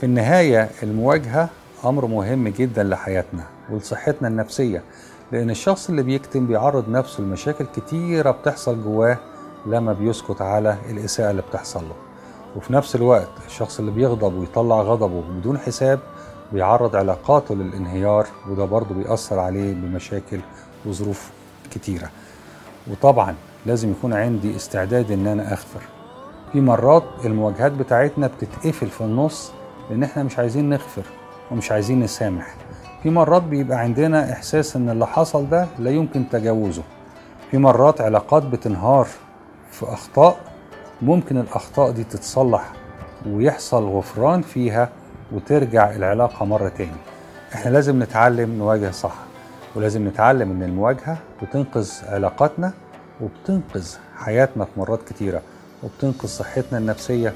في النهاية المواجهة أمر مهم جدا لحياتنا ولصحتنا النفسية لأن الشخص اللي بيكتم بيعرض نفسه لمشاكل كتيرة بتحصل جواه لما بيسكت على الإساءة اللي بتحصل له. وفي نفس الوقت الشخص اللي بيغضب ويطلع غضبه بدون حساب بيعرض علاقاته للانهيار وده برضه بيأثر عليه بمشاكل وظروف كتيرة. وطبعا لازم يكون عندي استعداد إن أنا أغفر. في مرات المواجهات بتاعتنا بتتقفل في النص لأن إحنا مش عايزين نغفر ومش عايزين نسامح. في مرات بيبقى عندنا إحساس إن اللي حصل ده لا يمكن تجاوزه. في مرات علاقات بتنهار في أخطاء ممكن الأخطاء دي تتصلح ويحصل غفران فيها وترجع العلاقة مرة تاني. إحنا لازم نتعلم نواجه صح ولازم نتعلم إن المواجهة بتنقذ علاقاتنا وبتنقذ حياتنا في مرات كتيرة وبتنقذ صحتنا النفسية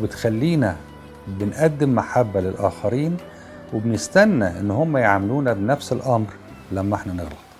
وبتخلينا بنقدم محبة للآخرين وبنستنى إن هم يعاملونا بنفس الأمر لما إحنا نغلط.